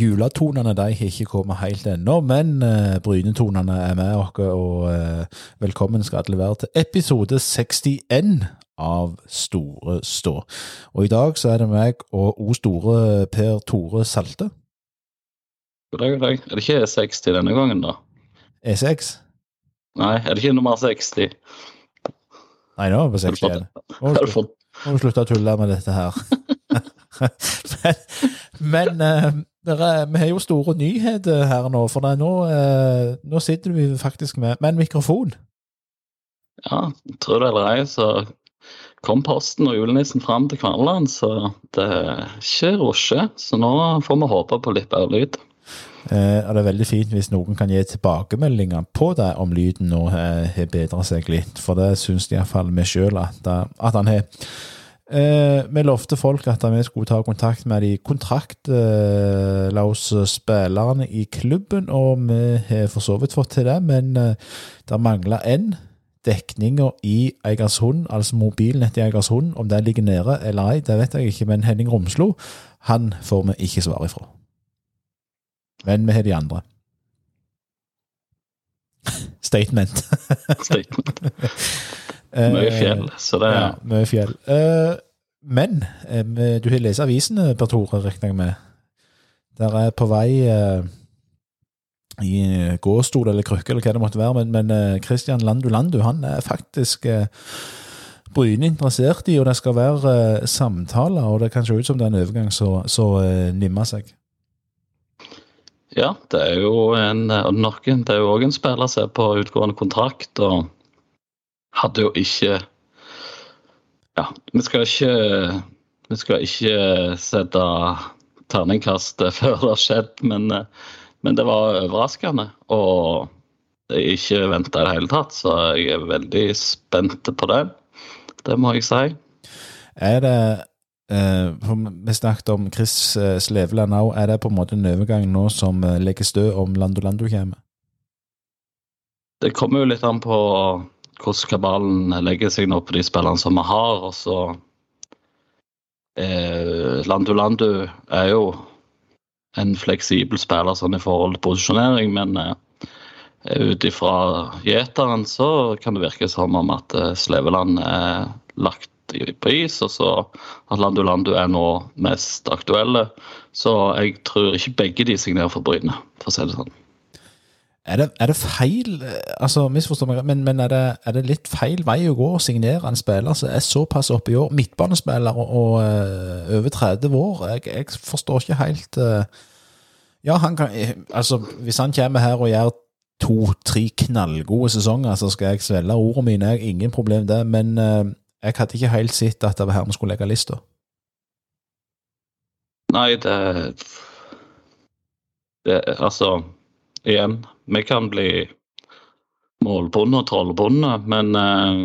Juletonene de har ikke kommet helt ennå, men uh, brynetonene er med oss, og uh, velkommen skal alle være til episode 61 av Store Stå. Og i dag så er det meg og O Store Per Tore Salte. God dag, god dag. Er det ikke 60 denne gangen, da? E6? Nei, er det ikke nummer 60? Nei, nå er det på 61. Må vi vi slutte å tulle med dette her. men men eh, dere, vi har jo store nyheter her nå, for det er nå, eh, nå sitter vi faktisk med, med en mikrofon. Ja, tror det eller ei, så kom posten og julenissen fram til Kvaneland, så det skjer ikke. Så nå får vi håpe på litt bedre lyd. Eh, det er veldig fint hvis noen kan gi tilbakemeldinger på det om lyden nå eh, har bedret seg litt, for det syns iallfall vi sjøl at, at han har. Eh, vi lovte folk at vi skulle ta kontakt med de kontraktløse spillerne i klubben, og vi har for så vidt fått til det, men eh, det mangler én. Dekninga i Eigersund, altså mobilnett i Eigersund, om det ligger nede eller ei, det vet jeg ikke, men Henning Romslo, han får vi ikke svar ifra. Men vi har de andre. Statement. Statement. Mye fjell, så det Ja, mye fjell. Eh, men eh, du har lest avisene, Per Tore, regner jeg med. Der er på vei eh, i gåstol eller krykke eller hva det måtte være, men, men eh, Christian Landu Landu han er faktisk eh, Bryne interessert i, og det skal være eh, samtaler, og det kan se ut som det er en overgang som eh, nimmer seg. Ja, det er jo en det er jo òg en spiller som er på utgående kontrakt, og hadde jo ikke Ja, vi skal ikke Vi skal ikke sette terningkast før det har skjedd, men, men det var overraskende. Og jeg ikke venta i det hele tatt, så jeg er veldig spent på det. Det må jeg si. Er det eh, Vi snakket om Chris eh, Sleveland òg. Er det på en måte en overgang nå som eh, legger stø om Lando Lando kommer? Det kommer jo litt an på hvordan kabalen legger seg nå på de spillerne som vi har. og så eh, Landu Landu er jo en fleksibel spiller sånn i forhold til posisjonering, men eh, ut ifra gjeteren så kan det virke som om at eh, Sleveland er lagt på is, og så at Landu Landu er nå mest aktuelle. Så jeg tror ikke begge de signerer for Bryne, for å si det sånn. Er det, er det feil altså misforstå meg, men, men er, det, er det litt feil vei å gå å signere en spiller som er såpass oppe i år? Midtbanespiller og, og eh, over 30 år. Jeg, jeg forstår ikke helt eh, Ja, han kan eh, Altså, hvis han kommer her og gjør to-tre knallgode sesonger, så skal jeg svelge ordene mine. Jeg, ingen problem det. Men jeg hadde ikke helt sett at det var her vi skulle legge lista. Nei, det, det Altså, igjen, vi kan bli målbonde og trollbonde, men eh,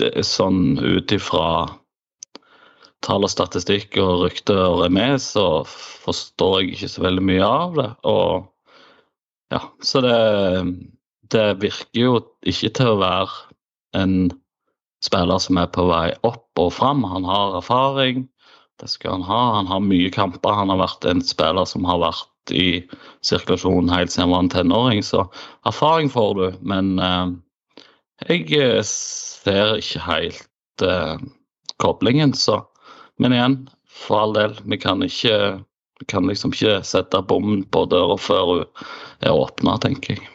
det er sånn ut ifra tall og statistikk og rykter og remes, så forstår jeg ikke så veldig mye av det. Og ja, så det, det virker jo ikke til å være en spiller som er på vei opp og fram. Han har erfaring, det skal han ha. Han har mye kamper. Han har vært en spiller som har vært i sirkulasjonen helt siden han var en tenåring, så erfaring får du. Men eh, jeg eh, ser ikke helt eh, koblingen, så Men igjen, for all del, vi kan ikke vi kan liksom ikke sette bommen på døra før hun er åpna, tenker jeg.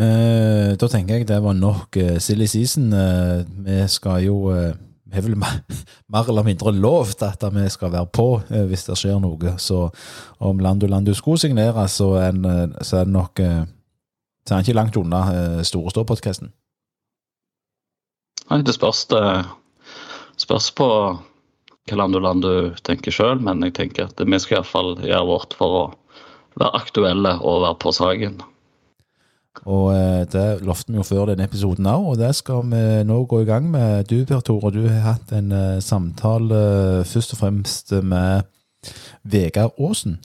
Eh, da tenker jeg det var nok uh, silly season. Eh, vi skal jo eh, Vi er vel mer, eller mindre lovt at vi skal være på eh, hvis det skjer noe. Så om Landu Landu skulle signere, så er, en, eh, så er nok eh, Så er han ikke langt unna Store Stå-podkasten. Nei, det spørs, det spørs på hva Landu Landu tenker sjøl, men jeg tenker at vi skal iallfall gjøre vårt for å være aktuelle og være på saken. Og eh, det lovte vi jo før denne episoden òg, og det skal vi nå gå i gang med. Du, Per Tore, du har hatt en eh, samtale eh, først og fremst med Vegard Aasen.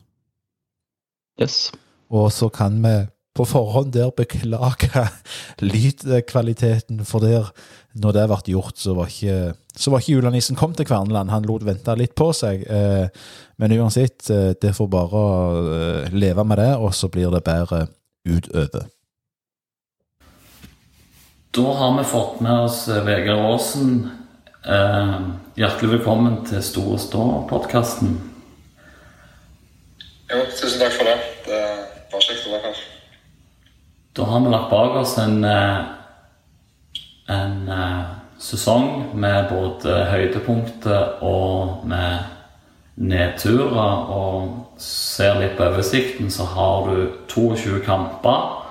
Yes. Og så kan vi på forhånd der beklage lydkvaliteten, for der, når det ble gjort, så var ikke, så var ikke julenissen kommet til Kverneland. Han lot vente litt på seg. Men uansett, det får bare leve med det, og så blir det bedre utover. Da har vi fått med oss eh, Vegard Aasen. Eh, hjertelig velkommen til Store stå-podkasten. Jo, tusen takk for det. Det var kjekt å være her. Da har vi lagt bak oss en, eh, en uh, sesong med både høydepunkter og med nedturer. Og ser litt på oversikten, så har du 22 kamper.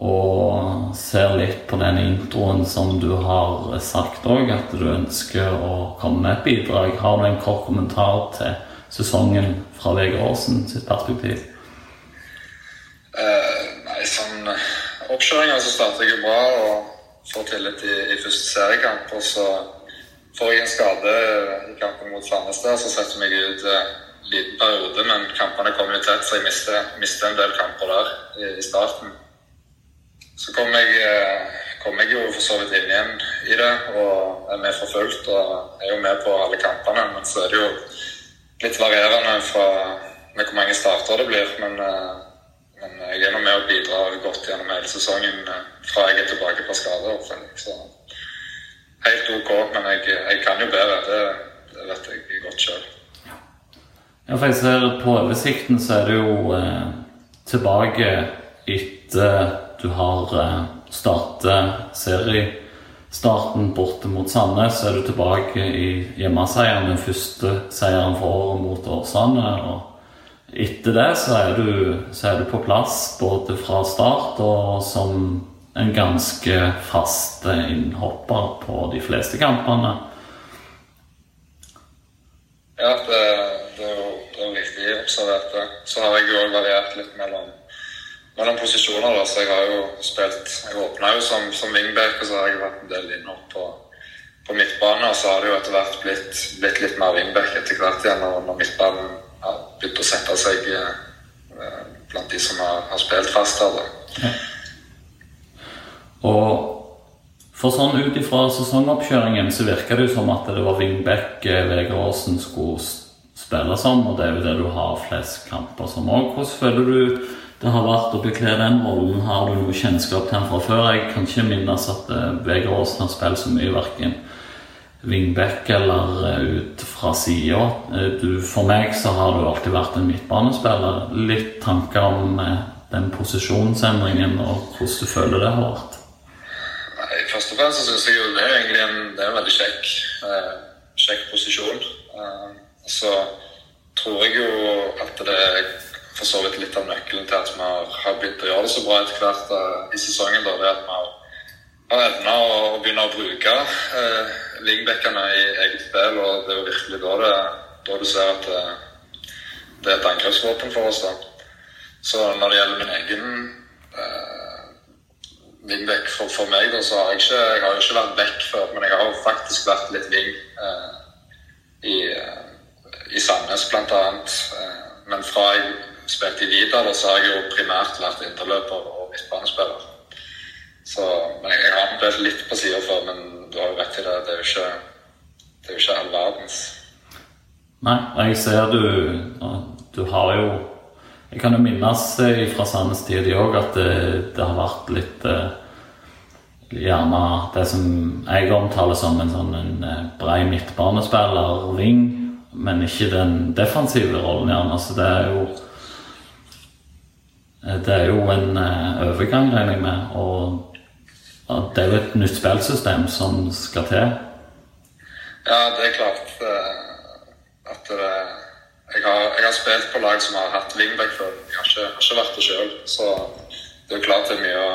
Og ser litt på den introen som du har sagt òg, at du ønsker å komme med et bidrag. Har du en kort kommentar til sesongen fra Vegard Aasen sitt perspektiv? Uh, nei, sånn oppkjøringa så starter jeg jo bra og får tillit i, i første seriekamp. Og så får jeg en skade i kampen mot Sandnes så setter jeg meg ut en liten periode. Men kampene kommer jo tett, så jeg mister, mister en del kamper der i, i starten. Så kom jeg, kom jeg, jo for så vidt inn igjen i det og er med for fullt. Og er jo med på alle kampene. Men så er det jo litt varierende fra med hvor mange starter det blir. Men men jeg er nå med og bidrar godt gjennom hele sesongen eh, fra jeg er tilbake fra skade. Så helt OK, men jeg, jeg kan jo bedre. Det, det vet jeg godt sjøl. Ja, for jeg ser på oversikten så er det jo eh, tilbake etter du har eh, startet seriestarten borte mot Sandnes. Så er du tilbake i hjemmeseieren, den første seieren for året mot Åsane. og etter det så er, du, så er, du, på plass både fra start og som en ganske fast innhopper på de fleste kampene. Ja, det, det jo det er viktig observert. Så har jeg jo variert litt mellom, mellom posisjoner. Da. Så jeg har jo spilt Jeg åpna jo som, som wingback, og så har jeg vært en del innhopp på, på midtbane. Og så har det jo etter hvert blitt, blitt litt mer wingback etter hvert igjen når, når midtbanen har begynt å sette seg eh, blant de som har, har spilt fast her. da. Og for sånn ut ifra sesongoppkjøringen så virker det jo som at det var Wingbeck eh, Vegard Aasen skulle spille som, og det er jo det du har flest kamper som òg. Hvordan føler du det har vært å bekle den rollen? Har du noe kjennskap til den fra før? Jeg kan ikke minnes at eh, Vegard Aasen har spilt så mye, verken wingback eller eh, ut fra sida. Eh, for meg så har du alltid vært en midtbanespiller. Litt tanker om eh, den posisjonsendringen og hvordan du føler det har vært? Nei, først og fremst så syns jeg jo det er egentlig en, det er en veldig kjekk, eh, kjekk posisjon. Eh, så tror jeg jo at det for så vidt litt av nøkkelen til at vi har begynt å gjøre det så bra etter hvert eh, i sesongen. Da, det at vi har, har evna å, begynne å bruke eh, wingbackene i eget spill, og det er jo virkelig da, det, da du ser at det, det, er et angrepsvåpen for oss. da. Så når det gjelder min egen eh, wingback for, for, meg, da, så har jeg ikke, jeg har ikke vært back før, men jeg har faktisk vært litt wing eh, i, i Sandnes bl.a. annet. men fra jeg spilte i Vidar, så har jeg jo primært vært interløper og midtbanespiller. Så men jeg har spilt litt på sida før, men du har jo rett i det. Det er jo ikke, det er jo ikke all verdens. Nei, jeg ser du Du har jo Jeg kan jo minnes fra Sandnes tid òg at det, det, har vært litt eh, Gjerne det som jeg omtaler som en sånn en eh, brei midtbanespiller, ring, men ikke den defensive rollen, gjerne. Så det er jo eh, Det er jo en overgang, regner jeg med. og det er jo et nytt spillsystem som skal til. Ja, det er klart eh, at det, jeg, har, jeg, har, spilt på lag som har hatt wingback før. Jeg har ikke, har ikke vært det sjøl. Så det er jo klart det er mye å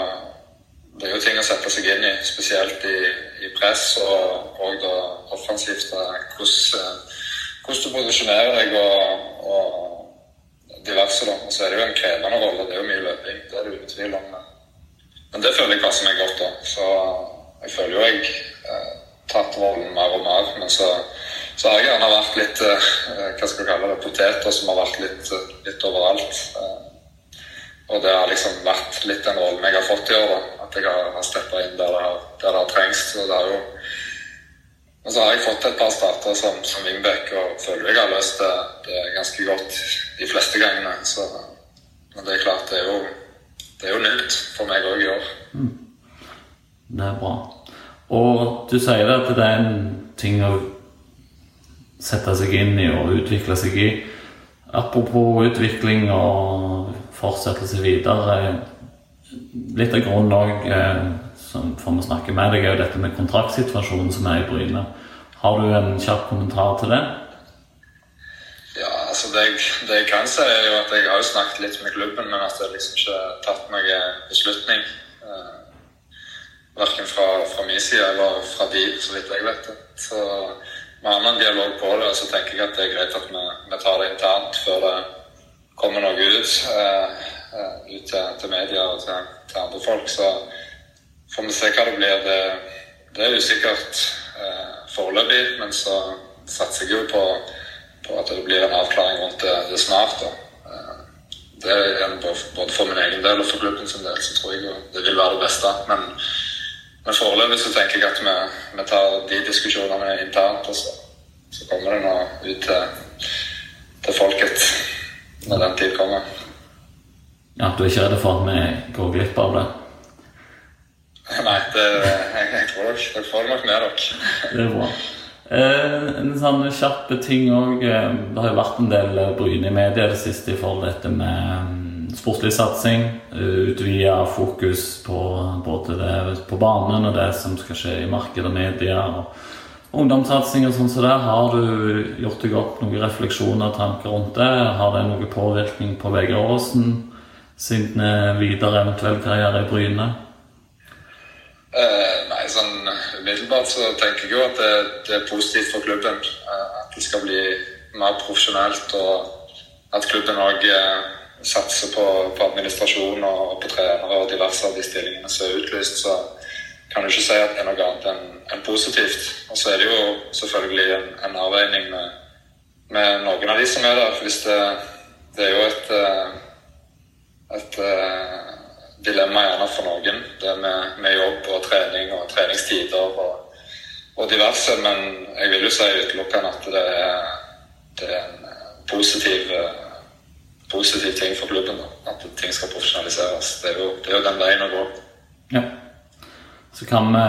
Det er jo ting å sette seg inn i, spesielt i, i press og, og da offensivt. Hvordan, hvordan du posisjonerer deg og, og diverse. da. Og så er det jo en krevende rolle. Det er jo mye løping. Det er det uten tvil om. Men det føler jeg passer meg godt. da. Så jeg føler jo jeg eh, tatt rollen mer og mer. Men så, så har jeg gjerne vært litt eh, hva skal jeg kalle det, poteter som har vært litt, litt overalt. Eh, og det har liksom vært litt den rollen jeg har fått i år. da, At jeg har, har steppa inn der det har, der trengs. Så det har jo og så har jeg fått et par starter som, som wingback og føler jeg har løst det, det ganske godt de fleste gangene. Så, men det er klart, det er jo, det er jo nytt for meg òg i år. Det er bra. Og du sier at det er en ting å sette seg inn i og utvikle seg i. Apropos utvikling og fortsettelse videre. Litt av grunnen òg for vi snakke med deg, er jo dette med kontraktsituasjonen som er i Bryne. Har du en kjapp kommentar til det? Ja, altså det jeg, det jeg, kan si, er jo at jeg har jo snakket litt med klubben, men at det liksom ikke har tatt noen beslutning. Eh, verken fra, fra, min side eller fra de, så vidt jeg vet. Så vi har en dialog på det, og så tenker jeg at det er greit at vi, vi tar det internt før det kommer noe ut. Eh, ut til, til media og til, til andre folk. Så får vi se hva det blir. Det, det er usikkert eh, foreløpig, men så satser jeg jo på, på, at det blir en avklaring rundt det, det snart. Eh, det er både for min egen del og for klubben sin del, så tror jeg det vil være det beste. Men, men foreløpig så tenker jeg at vi, vi tar de diskusjonene internt, og så, så kommer det nå ut til, til folket når den tid kommer. Ja, Du er ikke redd for at vi går glipp av det? Nei, det, jeg, jeg tror dere, dere får det nok med dere. Det er bra. Eh, en sånn kjapp ting òg. Eh, det har jo vært en del bryne i media det siste i forhold til dette med mm, sportslig satsing. Utvida fokus på både det på banen og det som skal skje i markedet og media. og Ungdomssatsing og sånn som så det. Har du gjort deg opp noen refleksjoner og tanker rundt det? Har det noen påvirkning på Vegard Aasen sin eh, videre eventuell karriere i Bryne? Uh, nei, sånn umiddelbart så tenker jeg jo at det, det er positivt for klubben. Uh, at det skal bli mer profesjonelt, og at klubben òg eh, satser på, på administrasjon og, på trenere og diverse av de stillingene som er utlyst. Så kan du ikke si at det er noe annet enn en positivt. Og så er det jo selvfølgelig en, en avveining med, med, noen av de som er der. For hvis det, det er jo et, et dilemma gjerne for noen. Det med, med jobb og trening og treningstider og, og, diverse. Men jeg vil jo si utelukkende at det er, det er en positiv, positiv, ting for klubben. Da. At ting skal profesjonaliseres. Det er jo, det er jo den veien å gå. Ja. Så kan vi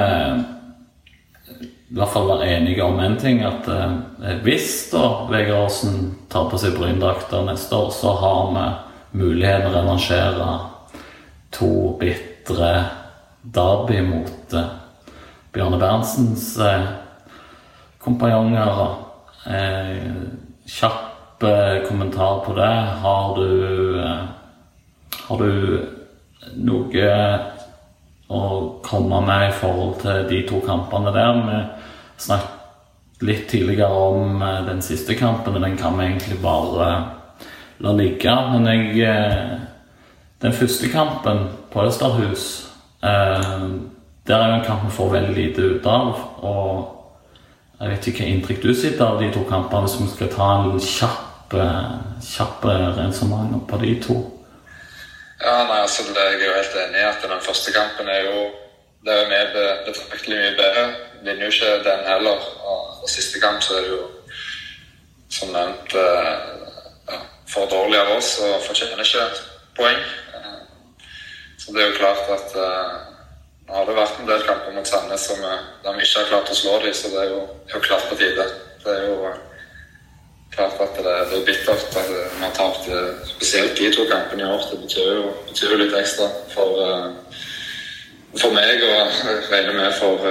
i hvert fall være enige om én ting. At eh, hvis da Vegard Aasen tar på seg bryndrakter neste år, så har vi muligheten å revansjere to bitre derby mot eh, Bjørne Berentsens eh, kompanjonger. Eh, kjapp kommentar på det. Har du Har du noe å komme med i forhold til de to kampene der? Vi snakket litt tidligere om den siste kampen, og den kan vi egentlig bare la ligge. Men jeg den første kampen på Østerhus eh, Der er jo en kamp vi får veldig lite ut av. Og jeg vet ikke hva inntrykk du sitter av de to kampene, hvis vi skal ta en kjapp, eh, kjapp resonnement på de to. Ja, nei, altså Jeg er jo helt enig i at den første kampen er jo det er med betraktelig mye bedre. Vinner jo ikke den heller. Og siste kamp så er det jo som nevnt eh, ja, for dårlig av oss og fortjener ikke poeng. Så det er jo klart at uh, nå har det vært en del kamper mot Sandnes som, uh, der vi ikke har klart å slå dem, så det er jo, er jo klart på tide. Det er jo uh, klart at det, det er bittert at vi har tapt spesielt de to kampene i år. Det betyr jo, betyr jo litt ekstra for, for meg, og regner med for,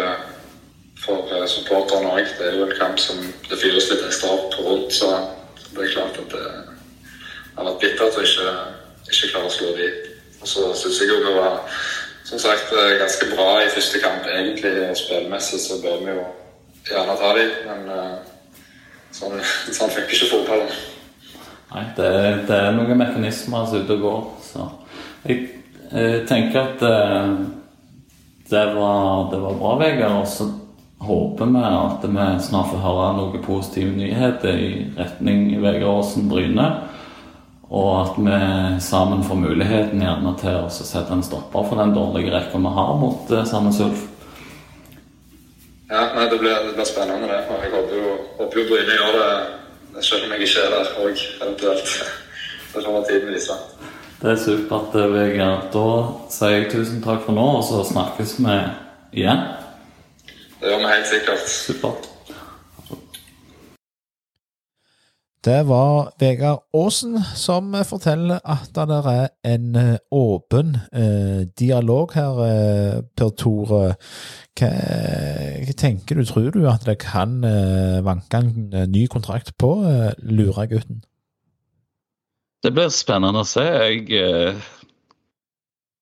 for supporterne òg. Det er jo en kamp som det fyres litt ekstra opp rundt, så det er klart at det har vært bittert å ikke, ikke klare å slå dem. Og så syns jeg jo det var som sagt eh, ganske bra i første kamp, egentlig. Spillmessig så bør vi jo gjerne ta dem, men uh, sånn, sånn funker ikke fotballen. Nei, det, det, er noen mekanismer som er ute og går. Så jeg, jeg tenker at det, var, det var bra, Vegard. Og så håper vi at vi snart får høre noen positive nyheter i retning Vegard Aasen Bryne. Og at vi sammen får muligheten gjerne til å sette en stopper for den dårlige rekka vi har mot eh, Sandnes Ulf. Ja, nei, det blir, det blir spennende, det. Og jeg håper jo, håper jo Bryne gjør det, selv om jeg ikke er der òg, eventuelt. Det kommer tiden vise. Det er supert, Vegard. Da sier jeg tusen takk for nå, og så snakkes vi igjen. Det gjør vi helt sikkert. Supert. Det var Vegard Aasen som forteller at det er en eh, åpen eh, dialog her, eh, Per Tore. Hva, hva, tenker du? Tror du at det kan vanke en ny kontrakt på eh, Luragutten? Det blir spennende å se. Jeg,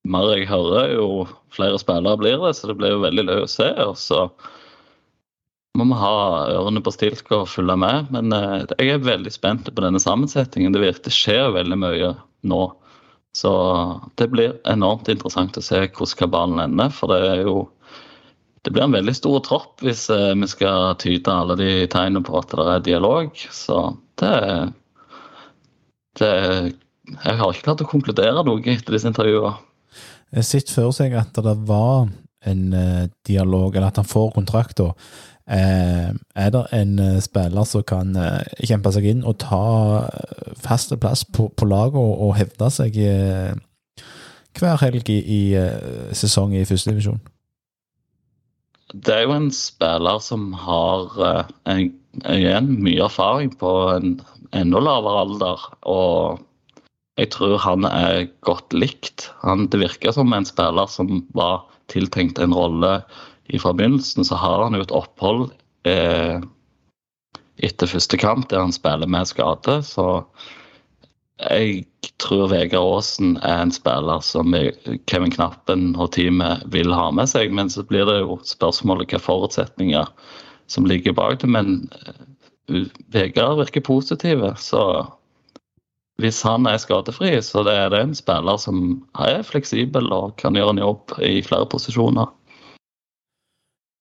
mer jeg hører, jo flere spillere blir det, så det blir jo veldig løye å se. Og så må vi ha ørene på stilk og følge med. Men eh, jeg er veldig spent på denne sammensetningen. Det, virker, det skjer veldig mye nå. Så det blir enormt interessant å se hvordan kabalen ender. For det er jo det blir en veldig stor tropp hvis eh, vi skal tyde alle de tegnene på at det er dialog. Så det, det Jeg har ikke klart å konkludere noe etter disse intervjuene. Jeg sitter for seg at det var en eh, dialog, eller at han får kontrakt da. Eh, er det en eh, spiller som kan eh, kjempe seg inn og ta fast plass på, på laget og, hevde seg hver helg i, i sesong i førstedivisjon? Det er jo en spiller som har en, igjen mye erfaring på en enda lavere alder. Og jeg tror han er godt likt. Han, det virker som en spiller som var tiltenkt en rolle fra begynnelsen, så har han jo et opphold eh, etter første kamp der han spiller med skade. Så jeg tror Vegard Aasen er en spiller som Kevin Knappen og teamet vil ha med seg. Men så blir det jo spørsmålet hvilke forutsetninger som ligger bak det. Men eh, Vegard virker positive, så hvis han er skadefri, så det er det en spiller som er fleksibel og kan gjøre en jobb i flere posisjoner.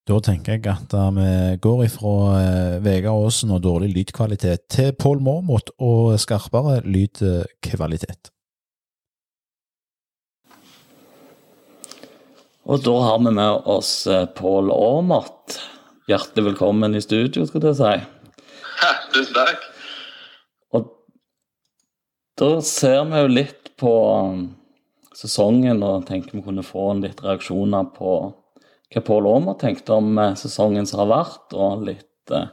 Da tenker jeg at uh, vi går ifra uh, Vegard Aasen og dårlig lydkvalitet til Pål Mormot og skarpere lydkvalitet. Og da har vi med oss uh, Pål Aamodt. Hjertelig velkommen i studio, skal jeg si. Ja, tusen takk. Og da ser vi jo litt på sesongen og tenker vi kunne få en litt reaksjoner på hva Pål Aamer tenkte om eh, sesongen som har vært, og litt eh,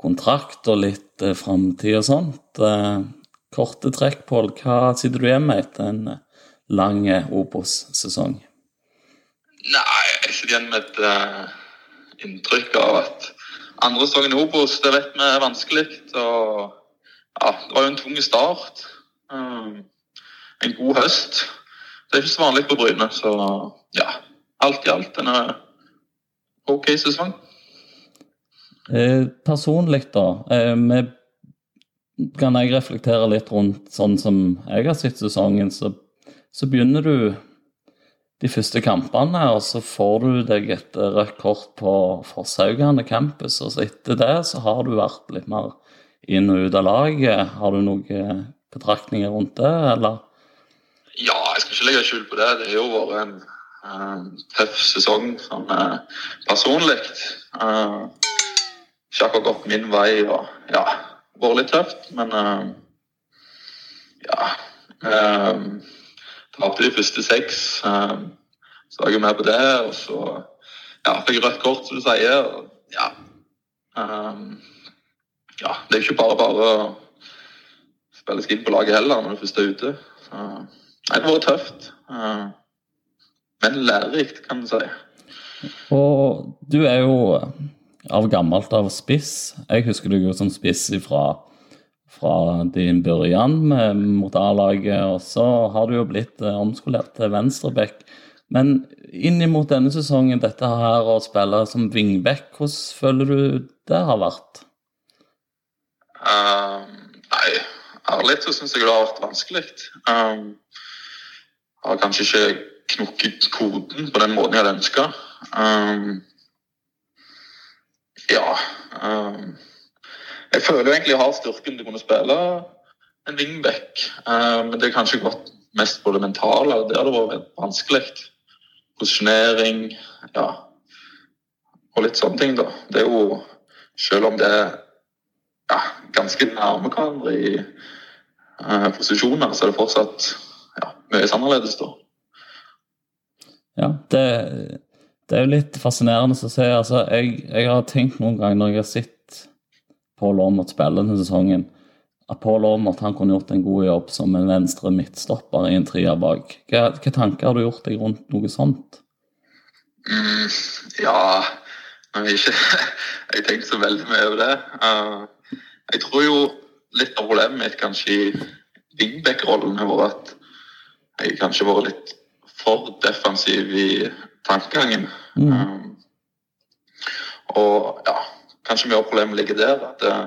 kontrakt og litt eh, framtid og sånt. Korte trekk, Pål. Hva sitter du igjen med etter en lang Obos-sesong? Nei, jeg sitter igjen med et uh, inntrykk av at andre sesongen i Obos, det vet vi er vanskelig. Og ja, det var jo en tung start. Um, en god høst. Det er ikke så vanlig på Bryne, så ja. Alt i alt en OK sesong. Eh, personlig, da. Eh, med, kan jeg reflektere litt rundt sånn som jeg har sett sesongen, så, så begynner du de første kampene, og så får du deg et rødt kort på Forshaugane campus. Og så etter det så har du vært litt mer inn og ut av laget. Har du noen betraktninger rundt det, eller? Ja, jeg skal ikke legge skjul på det. Det har jo vært en tøff sesong sånn uh, personlig. Uh, ikke akkurat gått min vei og ja, vært litt tøft, men ja Tapte de første seks. Så var jeg med på det, og så ja, fikk rødt kort, som du sier. Og, ja. ja, det er ikke bare bare å spille skin på laget heller når du først er ute. Så, nei, det har vært tøft. Men lærerikt, kan du si. Og du er jo av gammelt av spiss. Jeg husker deg jo som spiss fra, fra din børjan mot A-laget, og så har du jo blitt eh, omskolert til venstreback. Men inn mot denne sesongen, dette her å spille som wingback, hvordan føler du det har vært? Um, nei, ærlig så syns jeg det har vært vanskelig. Um, har kanskje ikke knukket koden på den måten jeg hadde ønska. Um, ja um, Jeg føler jo egentlig jeg har styrken til å kunne spille en wingback. Uh, men det er kanskje gått mest på det mentale. Det har vært vanskelig. Posisjonering, ja. Og litt sånne ting, da. Det er jo Selv om det er ja, ganske nærme hverandre i uh, posisjoner, så er det fortsatt ja, mye annerledes, da. Ja, det, det, er jo litt fascinerende å se. Altså, jeg, jeg, har tenkt noen ganger når jeg har sett Paul Aamodt spille denne sesongen, at Pål Aamodt kunne gjort en god jobb som en venstre midtstopper i en trier bak. Hva, hva, tanker har du gjort deg rundt noe sånt? Mm, ja Jeg har ikke tenkt så veldig mye over det. Uh, jeg tror jo litt av problemet mitt kanskje i wingback-rollen har vært at jeg kanskje har vært litt for defensiv i tankegangen. Mm. Um, og ja, kanskje mye av problemet ligger der. at uh,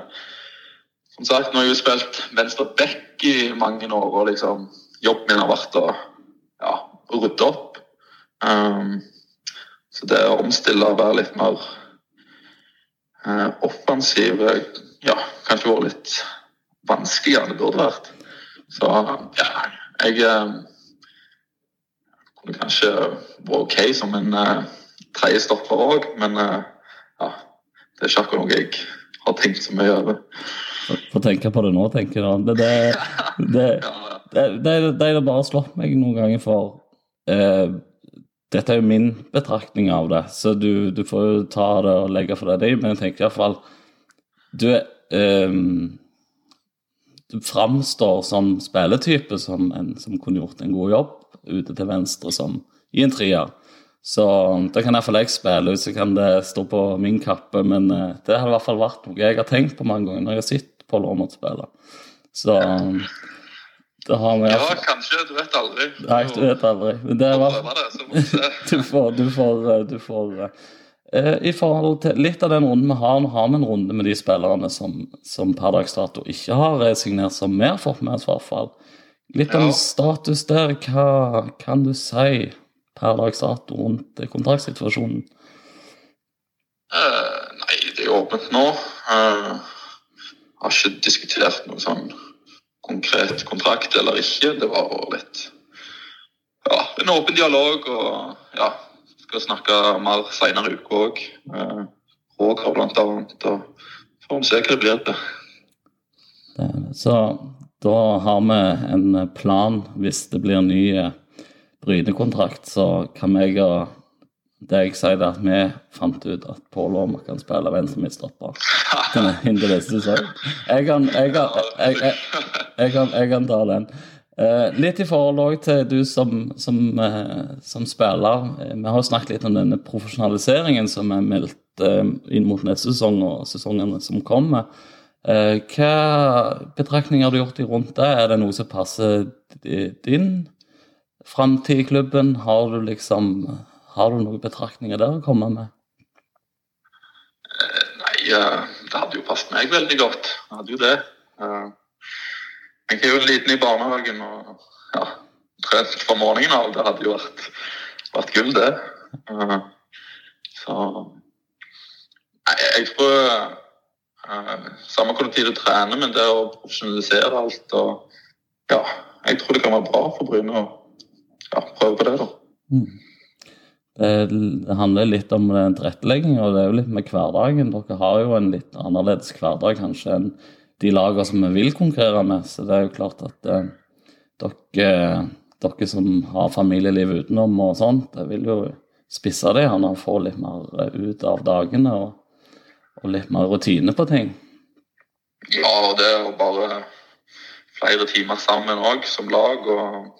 som sagt, nå har jeg jo spilt venstre back i mange år, og liksom jobben min har vært å ja, rydde opp. Um, så det å omstille og være litt mer uh, offensiv ja, kanskje vært litt vanskeligere enn det burde vært. Så ja, jeg kunne kanskje vært OK som en uh, tredjestopper òg, men uh, ja, det er ikke akkurat noe jeg har tenkt så mye over. Få tenke på det nå, tenker jeg. Det, det, det, det, det, det det bare slått meg noen ganger for uh, Dette er jo min betraktning av det, så du, du får jo ta det og legge for deg det. Men jeg tenker iallfall Du um, du framstår som spilletype som en som kunne gjort en god jobb ute til venstre som i en trier. Så da kan iallfall jeg spille ut, så kan det stå på min kappe. Men uh, det har i hvert fall vært noe jeg har tenkt på mange ganger når jeg har sett på Aamodt spille. Så det har vi Ja, kanskje. Du vet aldri. Nei, du vet aldri. Men det var Du får, du får, eh, du får uh, I forhold til litt av den runden vi har, nå har vi en runde med de spillerne som, som per dags dato ikke har signert, som vi har fått med oss, i hvert fall. Litt om ja. status der. Hva kan du si per dags dato rundt kontraktsituasjonen? Uh, nei, det er åpent nå. Uh, har ikke diskutert noe sånn konkret kontrakt eller ikke. Det var litt ja, en åpen dialog og ja, skal snakke mer senere i uka òg. Uh, Roger blant annet. Og får vi se hva det blir til. Så da har vi en plan hvis det blir en ny brytekontrakt, så kan jeg og deg si det at vi fant ut at Pål Åmer kan spille venstre midtstopper inntil neste sesong. Jeg kan, jeg, jeg, jeg, kan, jeg kan ta den. Eh, litt i forhold til du som, som, eh, som, spiller. Vi har jo snakket litt om denne profesjonaliseringen som er meldt eh, inn mot neste sesong og sesongene som kommer. Eh, hva betraktninger har du gjort rundt det? Er det noe som passer din framtid i klubben? Har du liksom Har du noen betraktninger der å komme med? Eh, nei, det hadde jo passet meg veldig godt. Jeg hadde jo det. Eh, jeg er jo liten i barnehagen og ja, trent fra morgenen av. Det hadde jo vært, vært gull, det. Så Nei, jeg tror samme hvor tid du trener, men det å profesjonalisere alt og Ja, jeg tror det kan være bra for Bryne å ja, prøve på det, da. Mm. Det, handler litt om tilrettelegging, og det er jo litt med hverdagen. Dere har jo en litt annerledes hverdag kanskje enn de lagene som vi vil konkurrere med. Så det er jo klart at eh, dere, dere, som har familieliv utenom og sånt, det vil jo spisse det gjerne og få litt mer ut av dagene. og og litt mer rutine på ting? Ja, og det er bare flere timer sammen òg, som lag. og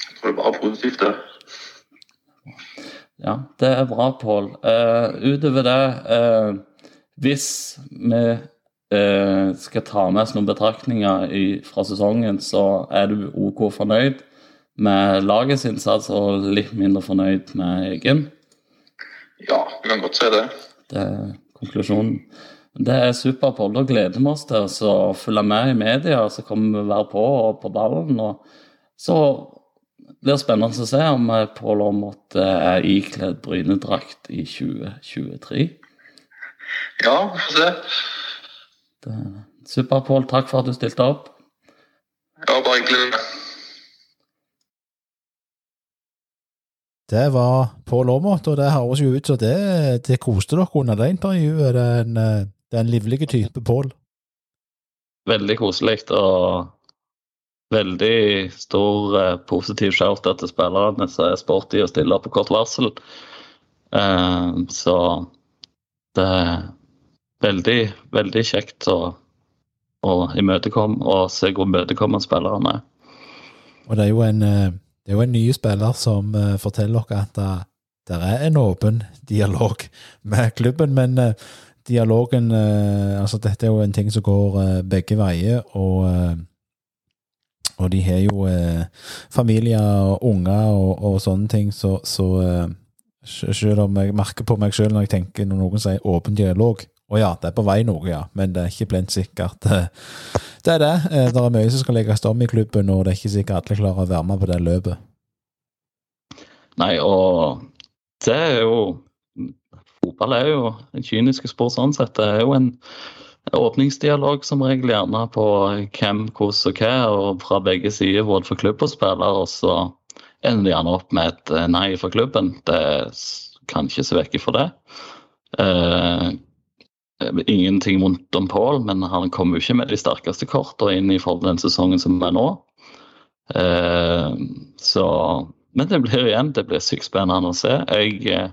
Jeg tror det er bare positivt, det. Ja, det er bra, Pål. Uh, utover det, uh, hvis vi uh, skal ta med oss noen betraktninger i, fra sesongen, så er du OK fornøyd med lagets innsats og litt mindre fornøyd med egen? Ja, vi kan godt si det. Det konklusjonen. Det er supert. Da gleder vi oss til å følge med i media. Så kommer vi være på og på ballen. og Så blir det spennende å se om Pål Aamodt er ikledd Bryne-drakt i 2023. Ja, vi får se. Supert, Pål. Takk for at du stilte opp. Ja, bare hyggelig med meg. Det var Pål Aamodt, og det høres jo ut som det, det koste dere under det intervjuet. Den, den en, eh, det er type, Pål. Veldig koselig og veldig stor eh, positiv shout-out til spillerne som er sporty og stiller på kort varsel. Eh, så det er veldig, veldig kjekt å, å imøtekomme og se hvor imøtekommende spillerne er. Og det er jo en, det er jo en ny spiller som uh, forteller dere at det, det er en åpen dialog med klubben, men uh, dialogen eh, Altså, dette er jo en ting som går eh, begge veier, og eh, og de har jo eh, familier og unger og, og sånne ting, så, så eh, selv om jeg merker på meg selv når jeg tenker når noen sier åpen dialog Og ja, det er på vei noe, ja, men det er ikke blindt sikkert. eh, det er det. Eh, Det er mye som skal legges om i klubben, og det er ikke sikkert alle klarer å være med på det løpet. Nei, og det er jo Fotball er jo en kynisk sport sånn sett. Det er jo en åpningsdialog som regel gjerne på hvem, hvordan og hva, og fra begge sider, både for klubb og spiller. Og så ender det gjerne opp med et eh, nei fra klubben. Det kan ikke se vekk fra det. Eh, ingenting vondt om Paul, men han kom jo ikke med de sterkeste kortene inn i forhold til den sesongen som er nå. Eh, så Men det blir igjen det blir sykt spennende å se. Jeg, eh,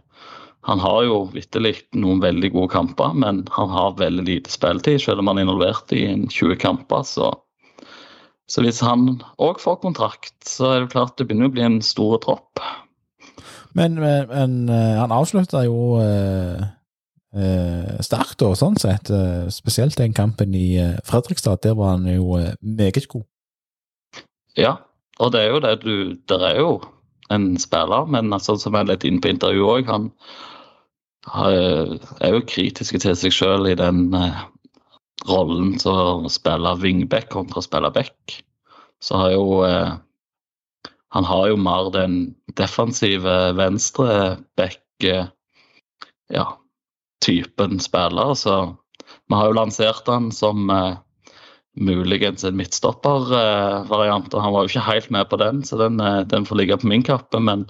han har jo vitterlig noen veldig gode kamper, men han har veldig lite spilletid, selv om han er involvert i en 20 kamper. Så, så hvis han òg får kontrakt, så er det klart det begynner å bli en stor tropp. Men, men, men eh, han avslutta jo eh, eh, sterkt, da, sånn sett. Eh, spesielt den kampen i eh, Fredrikstad. Der var han jo eh, meget god. Ja, og det er jo det du Der er jo en spiller, men altså, som jeg er litt inne på intervjuet òg, han har- er jo kritisk til seg sjøl i den eh, rollen som å spille wingback kontra spiller back. Så har jo eh, Han har jo mer den defensive venstre back ja, typen spiller, så vi har jo lansert han som eh, muligens en midtstoppervariant, og han var jo ikke helt med på den, så den, eh, den får ligge på min kappe. Men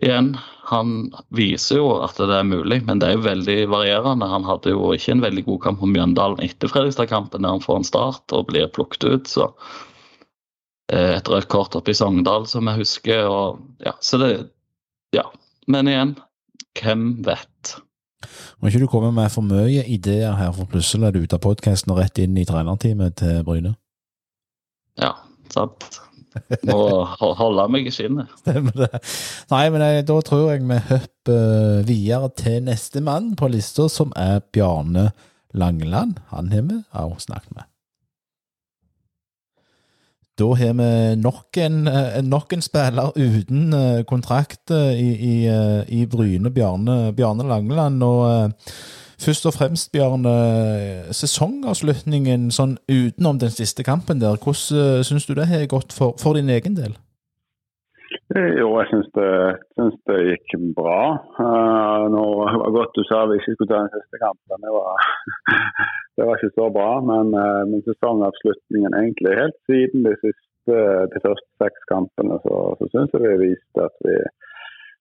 igjen, han viser jo at det er mulig, men det er jo veldig varierende. Han hadde jo ikke en veldig god kamp på Mjøndalen etter Fredrikstad-kampen, der han får en start og blir plukket ut. så eh, Et rødt kort oppe i Sogndal, som jeg husker. og ja, så det, ja. Men igjen, hvem vet? Må ikke du komme med for mye ideer her, for plutselig er du ute av podkasten og rett inn i trenerteamet til Bryne. Ja, sant. Må holde meg i skinnet. Stemmer det. Nei, men jeg, da tror jeg vi hopper videre til neste mann på lista, som er Bjarne Langeland. Han har vi også snakket med. Da har vi nok en, eh, nok en spiller uten eh, kontrakt eh, i, i, i Bryne, Bjarne, Bjarne Langeland. Og først og fremst, Bjarne, sesongavslutningen sånn utenom den siste kampen der, hvordan syns du det har gått for, for din egen del? Eh, Jo, jeg syns det, det gikk bra. Uh, nå det var godt du sa vi ikke skulle ta den siste kampen. Det var, det var ikke så bra. Men, uh, men sesongavslutningen egentlig helt siden de siste de første seks kampene, så, så syns jeg vi har vist at vi,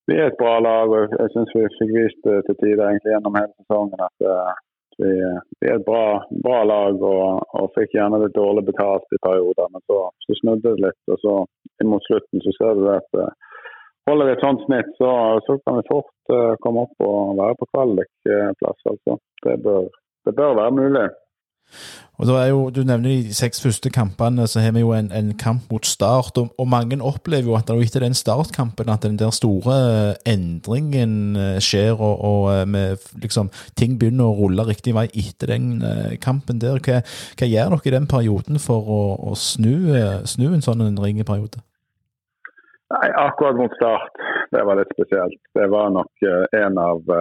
vi er et bra lag. og Jeg syns vi fikk vist det til tider egentlig gjennom hele sesongen at uh, vi, vi er et bra, bra lag og, og fikk gjerne litt dårlig betalt i perioder. Men så, så snudde det litt. og så mot slutten så ser du at eh, holder vi et sånt snitt, så, så kan vi fort uh, komme opp og være på kvalikplass. altså. Det det bør være mulig. Og det er jo, Du nevner de seks første kampene, så har vi jo en, en kamp mot Start. Og, og mange opplever jo at er etter den startkampen at den der store endringen eh, skjer, og, og eh, med, liksom, ting begynner å rulle riktig vei etter den eh, kampen der. Hva, hva gjør dere i den perioden for å, å snu, snu en sånn ringeperiode? Nei, Akkurat mot start, det var litt spesielt. Det var nok en av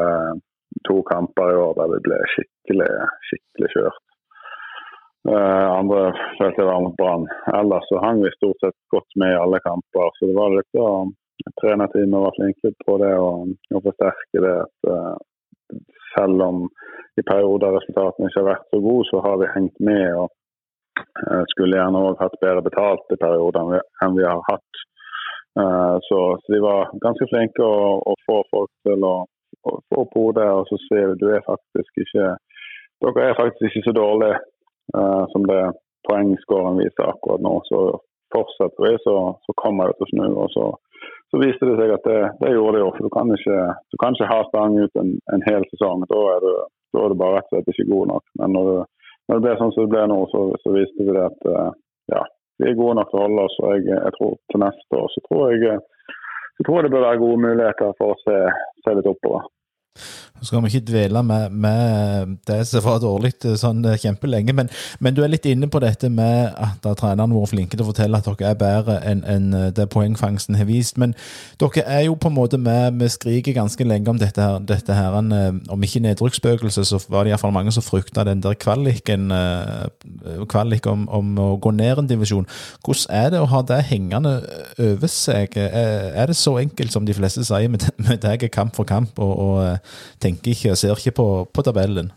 to kamper i år der vi ble skikkelig, skikkelig kjørt. Eh, andre følte jeg var mot Brann. Ellers så hang vi stort sett godt med i alle kamper. Så det var litt å Trenerteamet var flinke på det og, å forsterke det. at eh, Selv om i perioder resultatene ikke har vært så gode, så har vi hengt med og Eh, skulle gjerne òg hatt bedre betalt i perioder enn vi, har hatt. Så, så, de var ganske flinke å, å få folk til å, å få på hodet og så sier du er faktisk dere er faktisk ikke så dårlige som det poengskåren viser akkurat nå. Så fortsetter vi, så, så kommer det til å snu. Og så, så viste det seg at det, det gjorde det jo. For du kan ikke, du kan ikke ha Stang ut en, en hel sesong. Da er, du, da er du bare rett og slett ikke god nok. Men når, du, når det ble sånn som det ble nå, så, så viste vi det at uh, ja, vi er gode nok til å holde oss. Og jeg, jeg tror til neste år så tror jeg, så tror jeg det bør være gode muligheter for å se, se litt oppover. Så skal vi ikke dvele med, med det som var dårlig eh, sånn eh, kjempelenge, men, men, du er litt inne på dette med at trenerne vært flinke til å fortelle at dere er bedre enn en eh, det poengfangsten har vist. Men dere er jo på en måte med, vi skriker ganske lenge om dette her, dette her om ikke nedrykksspøkelse, så var det iallfall mange som frykta den der kvaliken, kvalik om, om, å gå ned en divisjon. Hvordan er det å ha det hengende over seg? Er det så enkelt som de fleste sier, med, med deg kamp for kamp? og, og tenker ikke og ser ikke på, på, tabellen?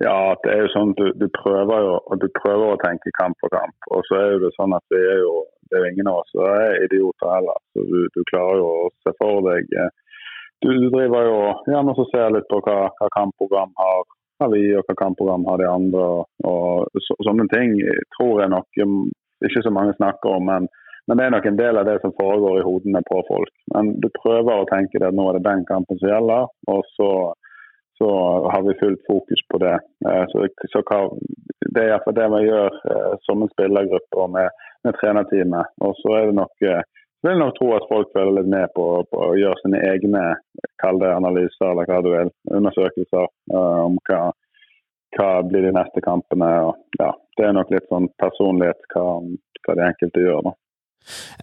Ja, det er jo sånn du, du, prøver jo du prøver å tenke kamp for kamp. Og så er det sånn at det er jo, det er jo ingen av oss som er idioter heller. Så du, du, klarer jo å se for deg eh, Du, du driver jo gjerne og ser litt på hva, hva kampprogram har, har, vi, og hva kampprogram har de andre. og, og så, Sånne ting tror jeg nok ikke så mange snakker om. men men det er nok en del av det som foregår i hodene på folk. Men du prøver å tenke at nå er det den kampen som gjelder, og så, så har vi fullt fokus på det. Eh, så, så hva, Det er iallfall det vi gjør eh, som en spillergruppe og med, med trenerteamet. Og så er det nok jeg vil nok tro at folk følger litt med på, på å gjøre sine egne kall det analyser eller hva du vil, undersøkelser uh, om hva, hva blir de neste kampene. Og, ja, det er nok litt sånn personlighet hva, hva de enkelte gjør. da.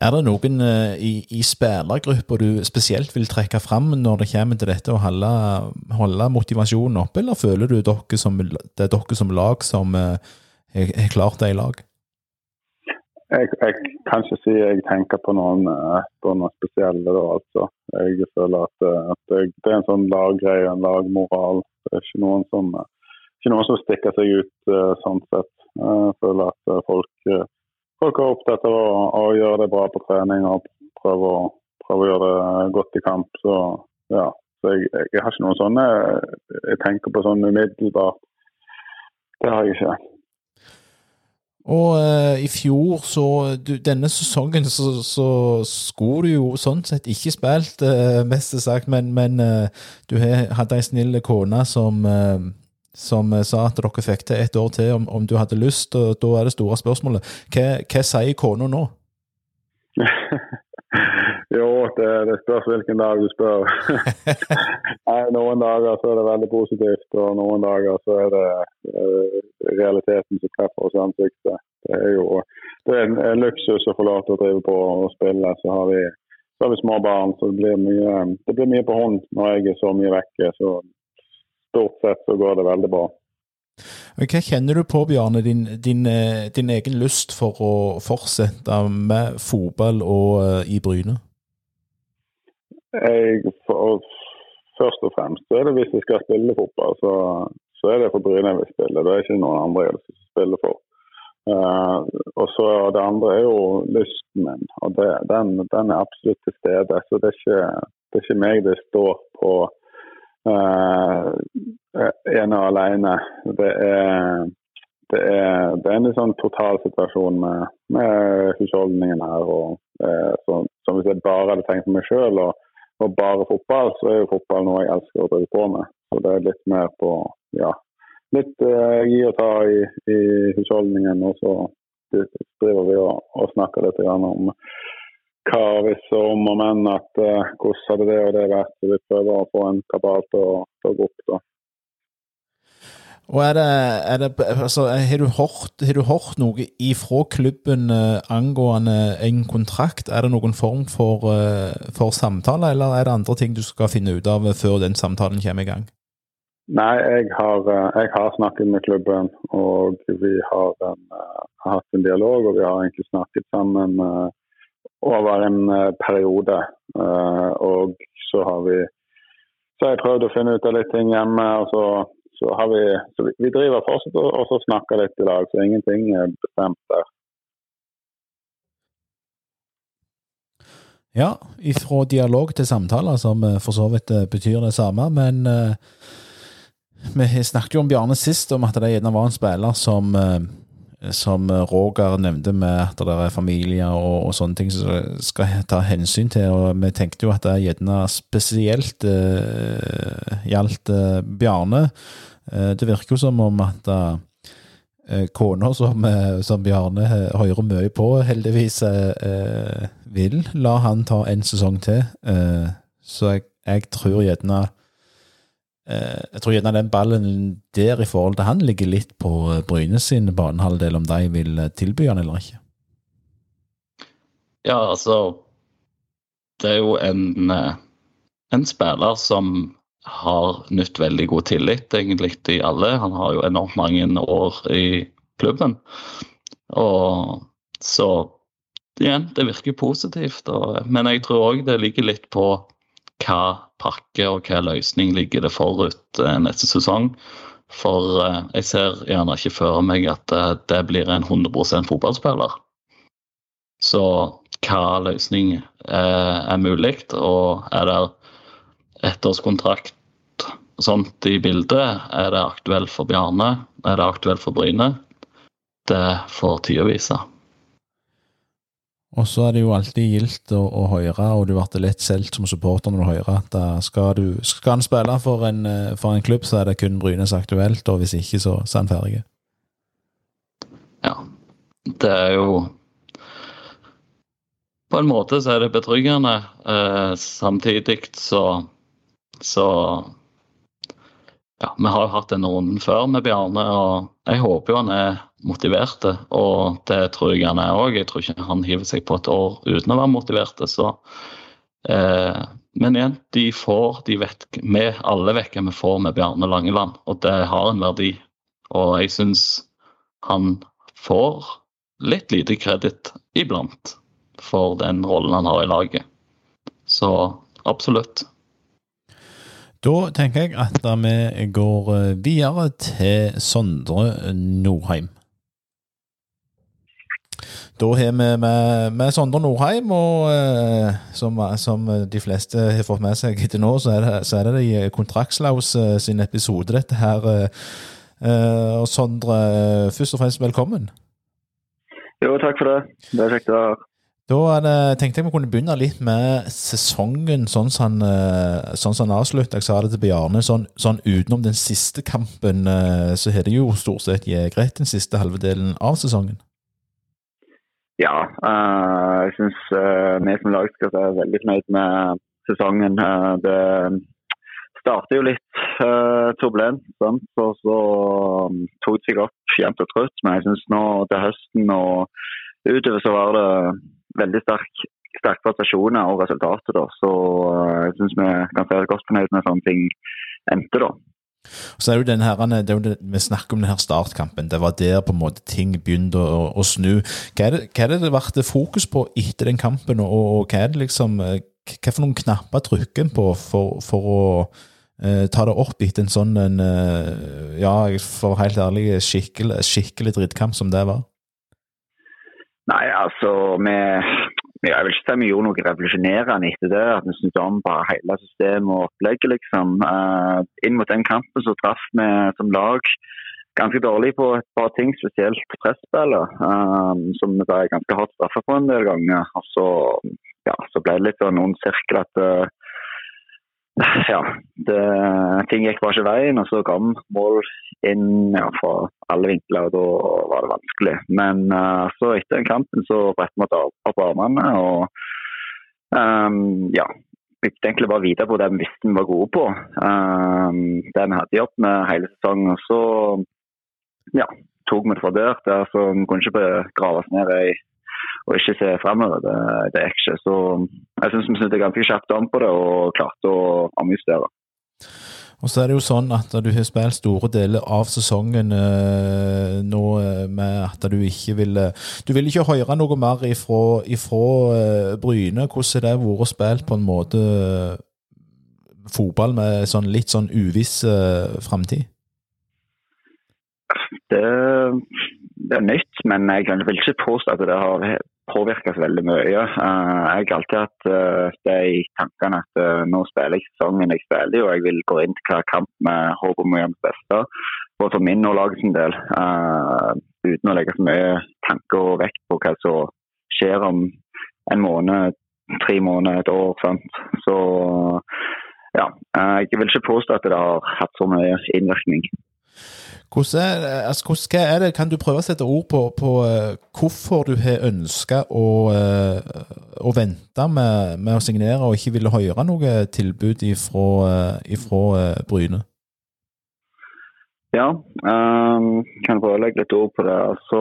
Er det noen uh, i, i spillergruppa du spesielt vil trekke fram når det kommer til dette å holde, holde motivasjonen oppe, eller føler du dere som, det er dere som lag som har klart det i lag? Jeg, jeg, kan ikke si jeg tenker på noen, uh, på noen spesielle. Da, altså. Jeg føler at, at jeg, det er en sånn laggreie, en lagmoral. Det er ikke noen som, ikke noen som stikker seg ut sånn sett. Jeg føler at folk folk er opptatt av å, å, gjøre det bra på trening og prøve å, prøve å gjøre det godt i kamp. Så ja, så jeg, jeg, har ikke noen sånne Jeg tenker på sånn umiddelbart. Det har jeg ikke. Og uh, i fjor, så du, Denne sesongen så, så skulle du jo sånn sett ikke spilt, uh, mest sagt, men, men uh, du hadde ei snill kone som som sa at dere fikk til et år til om, om du hadde lyst. og Da er det store spørsmålet. Hva, hva sier kona nå? jo, det, det, spørs hvilken dag du spør. Noen dager så er det veldig positivt, og noen dager så er det uh, realiteten som treffer oss i ansiktet. Det er jo det er en, en, luksus å få lov til å drive på og spille. Så har vi, så har vi små barn, så det blir mye, det blir mye på hånd når jeg er så mye vekke. Så stort sett så går det veldig bra. Hva kjenner du på, Bjarne, din, din, eh, din egen lyst for å fortsette med fotball og uh, i Bryne? Jeg, for, først og fremst så er det hvis jeg skal spille fotball, så, så er det for Bryne jeg vil spille. Det er ikke noen andre jeg vil spille for. Uh, og så Det andre er jo lysten min, og det, den, den, er absolutt til stede. Så det er ikke, det er ikke meg det står på ene og alene. Det er, det er, det er en sånn totalsituasjon med, med husholdningen her. og uh, så, så Hvis jeg bare hadde tenkt på meg sjøl og, og, bare fotball, så er jo fotball noe jeg elsker å drive på med. Så det er litt mer på ja, litt uh, gi og ta i, i husholdningen. Og så driver vi og, og snakker litt om hva hvis og om og men at uh, hvordan hadde det og det vært. Så vi prøver å få en kabal til å, til å gå opp. da. Og er det, er det altså, Har du hørt, har du hørt noe ifra klubben uh, angående en kontrakt? Er det noen form for, uh, for, samtale, eller er det andre ting du skal finne ut av før den samtalen kommer i gang? Nei, jeg har, jeg har snakket med klubben, og vi har, en, har, hatt en dialog. Og vi har egentlig snakket sammen over en eh, periode. Eh, og så har vi så har jeg prøvd å finne ut av litt ting hjemme. og så, så har vi, så vi, driver fortsatt og, så snakker litt i dag, så ingenting er bestemt der. Ja, ifra dialog til samtaler, som eh, for så vidt betyr det samme. Men uh, vi snakket jo om Bjarne sist, om at det gjerne var en spiller som uh, som Roger nevnte, med at det er familier og, og sånne ting som skal ta hensyn til. og Vi tenkte jo at det gjerne spesielt uh, gjaldt uh, Bjarne. Uh, det virker jo som om at uh, kona som, som, Bjarne hører mye på, heldigvis vil la han ta en sesong til. så jeg, jeg tror gjerne Eh, jeg tror gjerne den ballen der i forhold til han ligger litt på eh, Bryne sin banehalvdel, om de vil eh, tilby han eller ikke. Ja, altså Det er jo en, en spiller som har nytt veldig god tillit, egentlig, i alle. Han har jo enormt mange år i klubben. Og så igjen, det virker positivt. Og, men jeg tror òg det ligger litt på hva pakke og hva løsning ligger det forut eh, neste sesong. For eh, jeg ser gjerne ikke for meg at eh, det blir en 100% fotballspiller. Så hva løsning er mulig, og er det ettårskontrakt sånt i bildet? Er det aktuelt for Bjarne? Er det aktuelt for Bryne? Det får tida vise. Og så er det jo alltid gildt å, å høre, og du blir lett solgt som supporter når du hører at skal, du, skal han spille for en, eh, for en, klubb, så er det kun Brynes aktuelt, og hvis ikke, så, så er han ferdig. Ja, det er jo På en måte så er det betryggende. Eh, samtidig så, så ja, Vi har jo hatt denne runden før med Bjarne, og jeg håper jo han er motivert. og det tror jeg han er òg. Jeg tror ikke han hiver seg på et år uten å være motivert. Så, eh, men igjen, de får, de vet vi alle vet vi får med Bjarne Langeland, og det har en verdi. Og jeg syns han får litt lite kreditt iblant for den rollen han har i laget. Så absolutt. Da tenker jeg at vi går eh, videre til Sondre Nordheim. Da har vi med, med Sondre Nordheim, og eh, som, som, de fleste har fått med seg etter nå, så er det, så er det i Kontraktslaus eh, sin episode, dette her. Eh, og Sondre, først og fremst velkommen. Jo, takk for det. Det er kjekt å være her. Da det, tenkte jeg vi kunne begynne litt med sesongen sånn som han, sånn han avslutta. Jeg sa det til Bjarne. Sånn, sånn utenom den siste kampen, så har det jo stort sett greit den siste halve delen av sesongen. Ja, uh, jeg syns uh, vi som lag skal være veldig fornøyd med sesongen. Det startet jo litt turbulent, sant? og så um, tok det seg opp jevnt og trutt. Men jeg syns nå til høsten og utover så var det veldig sterk, sterke prestasjoner og resultater. Da. Så jeg syns vi kan være godt fornøyd med sånne ting endte. da. Så er jo den her, det er jo det, Vi snakker om den her startkampen. Det var der på en måte ting begynte å, å snu. Hva er, det, hva er det ble fokus på etter den kampen, og, og hva er det liksom eh, Hva for noen knapper trykker en på for, for å eh, ta det opp etter en sånn en, uh, Ja, for helt ærlig, skikkelig, skikkelig drittkamp som det var? Nei, altså, vi jeg vil ikke si vi gjorde noe revolusjonerende etter det. At vi snudde om på hele systemet og opplegget, liksom. Uh, inn mot den kampen så traff vi som lag ganske dårlig på et par ting, spesielt presspillet. Um, som vi ble ganske hardt straffa på en del ganger. Og så, ja, så ble det litt sånn ond sirkel at uh, ja, det, ting gikk bare ikke veien. Og så kom mål inn ja, fra alle vinkler, og da var det vanskelig. Men uh, så etter kampen så brettet vi opp armene og um, ja, bygde egentlig bare videre på det vi visste vi var gode på. Um, det vi hadde jobb med hele sesongen. Og så ja, tok vi det fra der. der så vi kunne ikke grave oss ned i og ikke se fremover. Det, det er ikke. Så jeg syns vi snudde ganske kjapt om på det og klarte å omjustere. Og så er det jo sånn at du har spilt store deler av sesongen eh, nå eh, med at du ikke vil Du vil ikke høre noe mer ifra, ifra eh, Bryne. Hvordan har det vært spilt på en måte fotball med sånn litt sånn uviss eh, framtid? det, det, er nytt, men jeg vil ikke påstå at det har påvirket veldig mye. Uh, jeg har alltid hatt uh, det i tankene at uh, nå spiller jeg sesongen jeg spiller, og jeg vil gå inn til hver kamp med håp om å gjøre mitt beste. Både for min og lagets del. uten å legge så mye tanke og vekt på hva som skjer om en måned, tre måneder, et år. Sant? Så ja, jeg vil ikke påstå at det har hatt så mye innvirkning. Hvordan er, altså, hvordan, er, det, Kan du prøve å sette ord på, på uh, hvorfor du har ønska å, uh, å, vente med, med, å signere og ikke ville høre noe tilbud uh, Bryne? Ja, um, kan prøve å legge litt ord på det. Altså,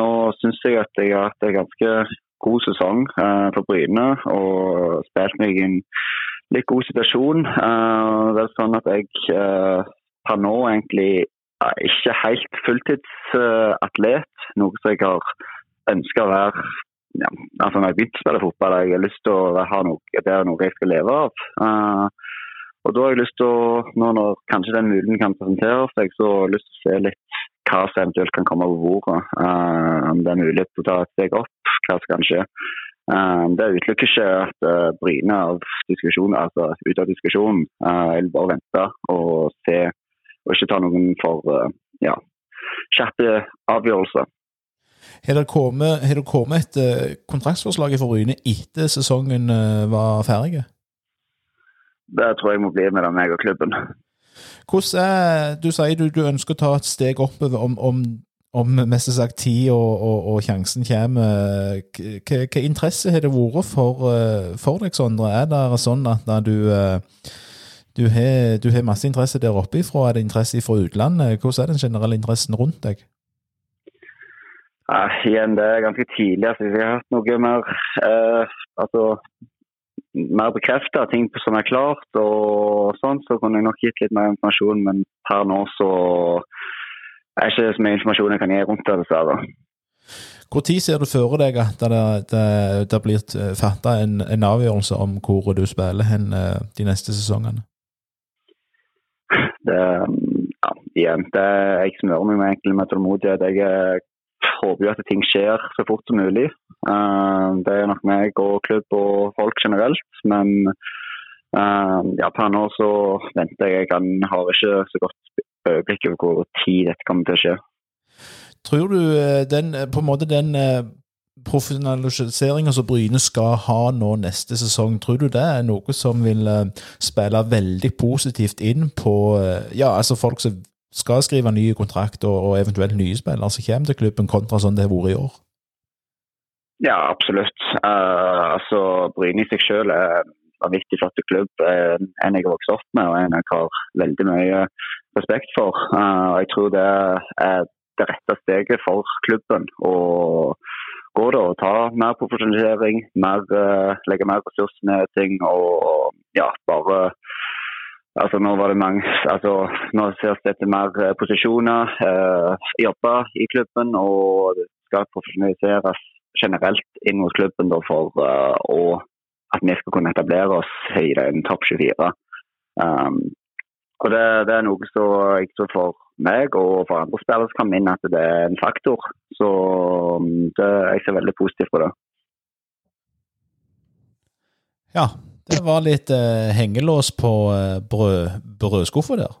nå syns jeg at jeg har hatt en ganske god sesong for Bryne og spilt meg i en litt god situasjon. det er sånn at jeg per nå egentlig ikke helt fulltidsatlet, noe som jeg har ønska å være ja, altså når jeg begynte å spille fotball. Jeg har lyst til å ha noe, det er noe jeg skal leve av. Uh, og da har jeg lyst til å, nå når kanskje den muligheten kan presentere seg, så har jeg lyst til å se litt hva som eventuelt kan komme på bordet. Uh, om det er mulighet til å ta et steg opp, hva som kan skje. Uh, det utelukker ikke at uh, Bryne av diskusjonen, altså ut av diskusjonen. jeg vil bare vente og se og ikke ta noen for eh, ja, kjappe avgjørelser. Har det kommet, har det kommet et uh, kontraktsforslag for Ryne etter sesongen uh, var ferdig? Det tror jeg må bli med meg og klubben. Hvordan er, Du sier du, du ønsker å ta et steg oppover om, om, om mest sagt tid og, og, og, sjansen kommer. Hva interesse har det vært for, for deg, Sondre? Er det sånn at du du har, du har, masse interesse der oppe ifra. Er det interesse fra utlandet? Hvordan er den generelle interessen rundt deg? Ja, igjen, det er ganske tidlig. Altså, vi har hatt noe mer eh, altså, mer bekrefta ting som er klart, og sånn, så kunne jeg nok gitt litt mer informasjon. Men per nå så er det ikke så mye informasjon jeg kan gi rundt det, dessverre. Når ser du for deg at det, det, det blir fatta en, en, avgjørelse om hvor du spiller hen eh, de neste sesongene? Det, ja, igjen, det, jeg smører meg egentlig med tålmodighet. Jeg eh, håper jo at ting skjer så fort som mulig. Uh, det er nok meg og klubb og folk generelt. Men ja, per nå så venter jeg. Jeg har ikke så godt øyeblikk over hvor tid dette kommer til å skje. Tror du den, på en måte den profesjonaliseringa som Bryne skal ha nå neste sesong, tror du det er noe som vil uh, spille veldig positivt inn på uh, ja, altså folk som skal skrive nye kontrakter og, eventuelt nye spillere som kommer til klubben, kontra sånn det har vært i år? Ja, absolutt. Uh, altså, Bryne i seg selv er en vanvittig flott klubb. en jeg har vokst opp med og en jeg har veldig mye respekt for. jeg tror det er det rette steget for klubben. og går det å ta mer profesjonalisering, mer, uh, legge mer ressurser ned ting og ja, bare Altså Nå var det mange, altså nå ses det etter mer uh, posisjoner, eh, jobber i klubben, og det skal profesjonaliseres generelt inn mot klubben da, for å, at vi skal kunne etablere oss i den topp 24. Um, og det, det, er noe som jeg tror for meg og for andre spillere som kommer inn, at det er en faktor. Så um, det, jeg ser veldig positivt på det. Ja, det var litt eh, hengelås på eh, brød, brødskuffa der.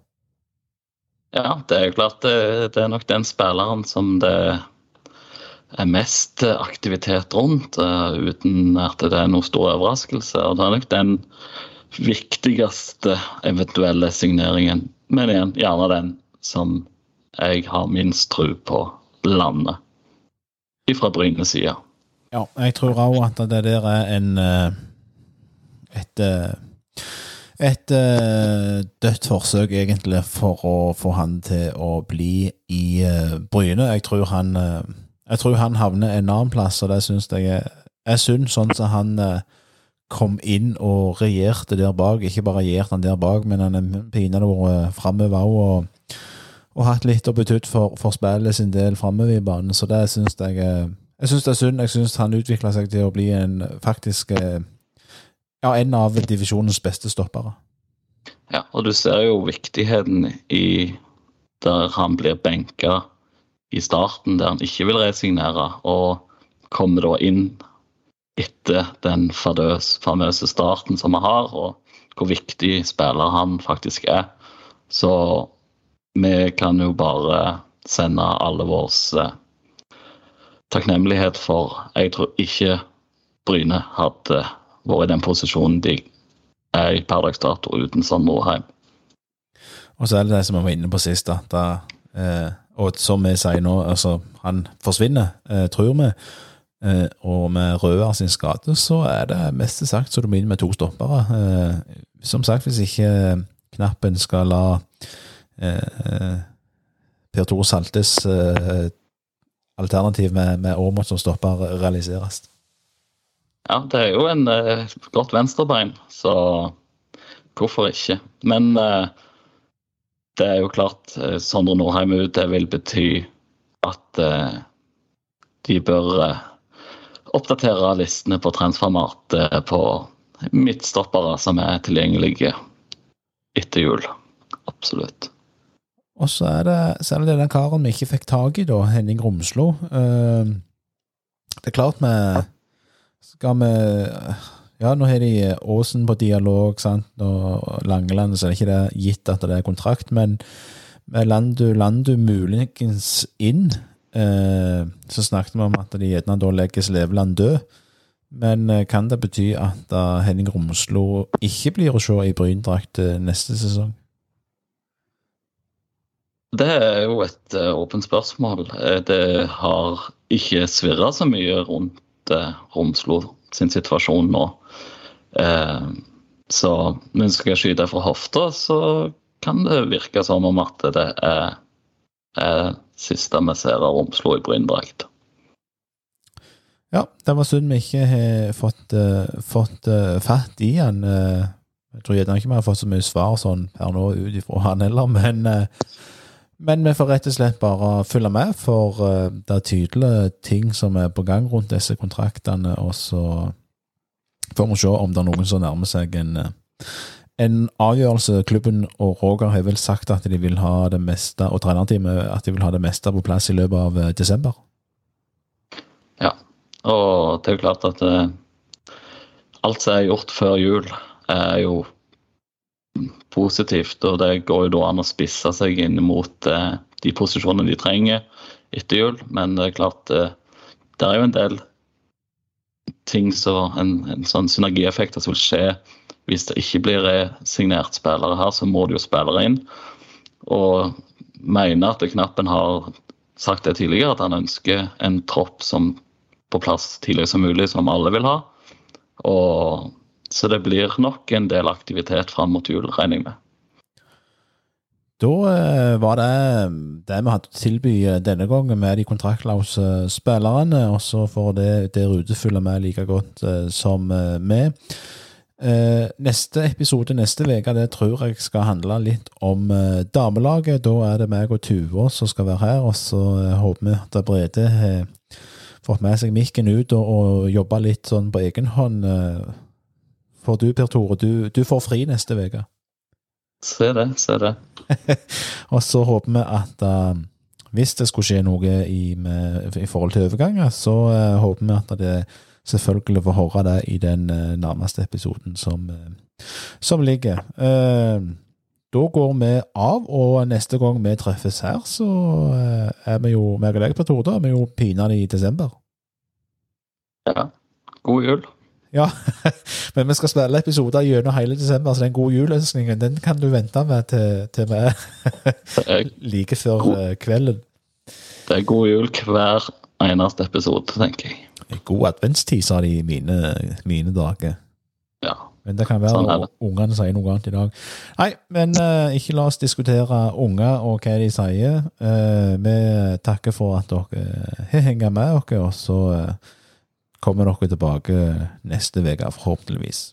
Ja, det er klart det, det, er nok den spilleren som det er mest aktivitet rundt, uh, uten at det er noen stor overraskelse. Og det er nok den viktigste eventuelle signeringen. Men igjen, gjerne den som jeg har minst tro på landet ifra Brynes side. Ja, jeg tror òg at det der er en eh, et eh, et uh, dødt forsøk, egentlig, for å få han til å bli i Bryne. Jeg tror han jeg tror han havner en annen plass, og det syns jeg er synd. Sånn som han kom inn og regjerte der bak. Ikke bare regjerte han der bak, men han er pinadø vært framover òg. Og hatt litt å betydd for, for spillet sin del framover i banen. Så det syns jeg Jeg syns det er synd. Jeg syns han utvikla seg til å bli en faktisk eh, ja, en av divisjonens beste stoppere. Ja, og du ser jo viktigheten i der han blir benka i starten, der han ikke vil resignere, og kommer da inn etter den famøse starten som vi har, og hvor viktig spiller han faktisk er. Så vi kan jo bare sende alle vår eh, takknemlighet for Jeg tror ikke Bryne hadde vært i den posisjonen de er i per dags dato uten Sand Norheim. Og så er det det som vi var inne på sist, da. da eh, og som vi sier nå, altså han forsvinner, eh, tror vi. Eh, og med Røa sin skade, så er det mest sagt så du må inn med to stoppere. Eh, som sagt, hvis ikke knappen skal la eh, Per Tore Saltes eh, alternativ med, med Aamodt som stopper realiseres. Ja, det er jo en eh, godt venstrebein, så hvorfor ikke? Men eh, det er jo klart, eh, Sondre Nordheim ut, det vil bety at eh, de bør eh, oppdatere listene på transformat eh, på midtstoppere som er tilgjengelige etter jul. Absolutt. Og så er det, så den karen vi ikke fikk tak i, da, Henning Romslo. Eh, det er klart vi Skal vi Ja, nå har de Åsen på dialog, sant, og Langeland, så er det ikke det gitt at det er kontrakt, men med Landu, Landu muligens inn, eh, så snakket vi om at de gjerne da legges Leveland død. Men eh, kan det bety at Henning Romslo ikke blir å se i Bryndrakt eh, neste sesong? Det er jo et uh, åpent spørsmål. Eh, Det har ikke svirra så mye rundt uh, Romslo sin situasjon nå. Eh, så når jeg skal skyte fra hofta, så kan det virke som om at det er, er siste vi ser av Romslo i bryndrakt. Ja, det var synd vi ikke har fått, eh, fått eh, fatt i han. eh. jeg tror gjerne ikke vi har fått så mye svar sånn per nå ut ifra han heller, men, eh, men vi får rett og slett bare følge med, for eh, det er tydelige ting som er på gang rundt disse kontraktene, og så får vi se om det er noen som nærmer seg en, eh, en avgjørelse. Klubben og Roger har vel sagt at de vil ha det meste, og trenerteamet at de vil ha det meste på plass i løpet av eh, desember. Ja, og det er jo klart at alt som er gjort før jul, er jo positivt. Og det går jo da an å spisse seg inn mot eh, de posisjonene de trenger etter jul. Men det er klart, eh, det er jo en del ting som en, en sånn synergieffekter som vil skje hvis det ikke blir resignert spillere her, så må det jo spillere inn. Og mener at Knappen har sagt det tidligere, at han ønsker en tropp som på plass tidligere som mulig, som alle vil ha. Og, så det blir nok en del aktivitet fram mot jul, regner jeg med. Da eh, var det det vi hadde å tilby eh, denne gangen med de kontraktløse spillerne, og så får det, det Rute følge med like godt eh, som eh, vi. Eh, neste episode neste uke tror jeg skal handle litt om eh, damelaget. Da er det meg og Tuva som skal være her, og så eh, håper vi at Brede har fått med seg mikken ut og, og jobba litt sånn på egen hånd. For du, Per Tore, du, du får fri neste uke. Se det, se det. Og så håper vi at uh, hvis det skulle skje noe i, med, i forhold til overganger, så uh, håper vi at det selvfølgelig får høre det i den uh, nærmeste episoden som, eh, som ligger. Eh, da går vi av, og neste gang vi treffes her, så eh, er vi jo, meg og deg på Torde, er vi jo pinadø i desember. Ja. God jul. Ja, men vi skal spille episoder gjennom hele desember, så den gode juleønskningen den kan du vente med til, til vi er, like før god. kvelden. det er god jul hver eneste episode, tenker jeg. God adventstid, sa de i mine, mine dager. Ja. Men det kan være Sånn det. ungene sier noe annet i dag. Nei, men uh, ikke la oss diskutere unger og hva de sier. Uh, vi takker for at dere har hengt med oss, og så eh, kommer dere tilbake neste uke, forhåpentligvis.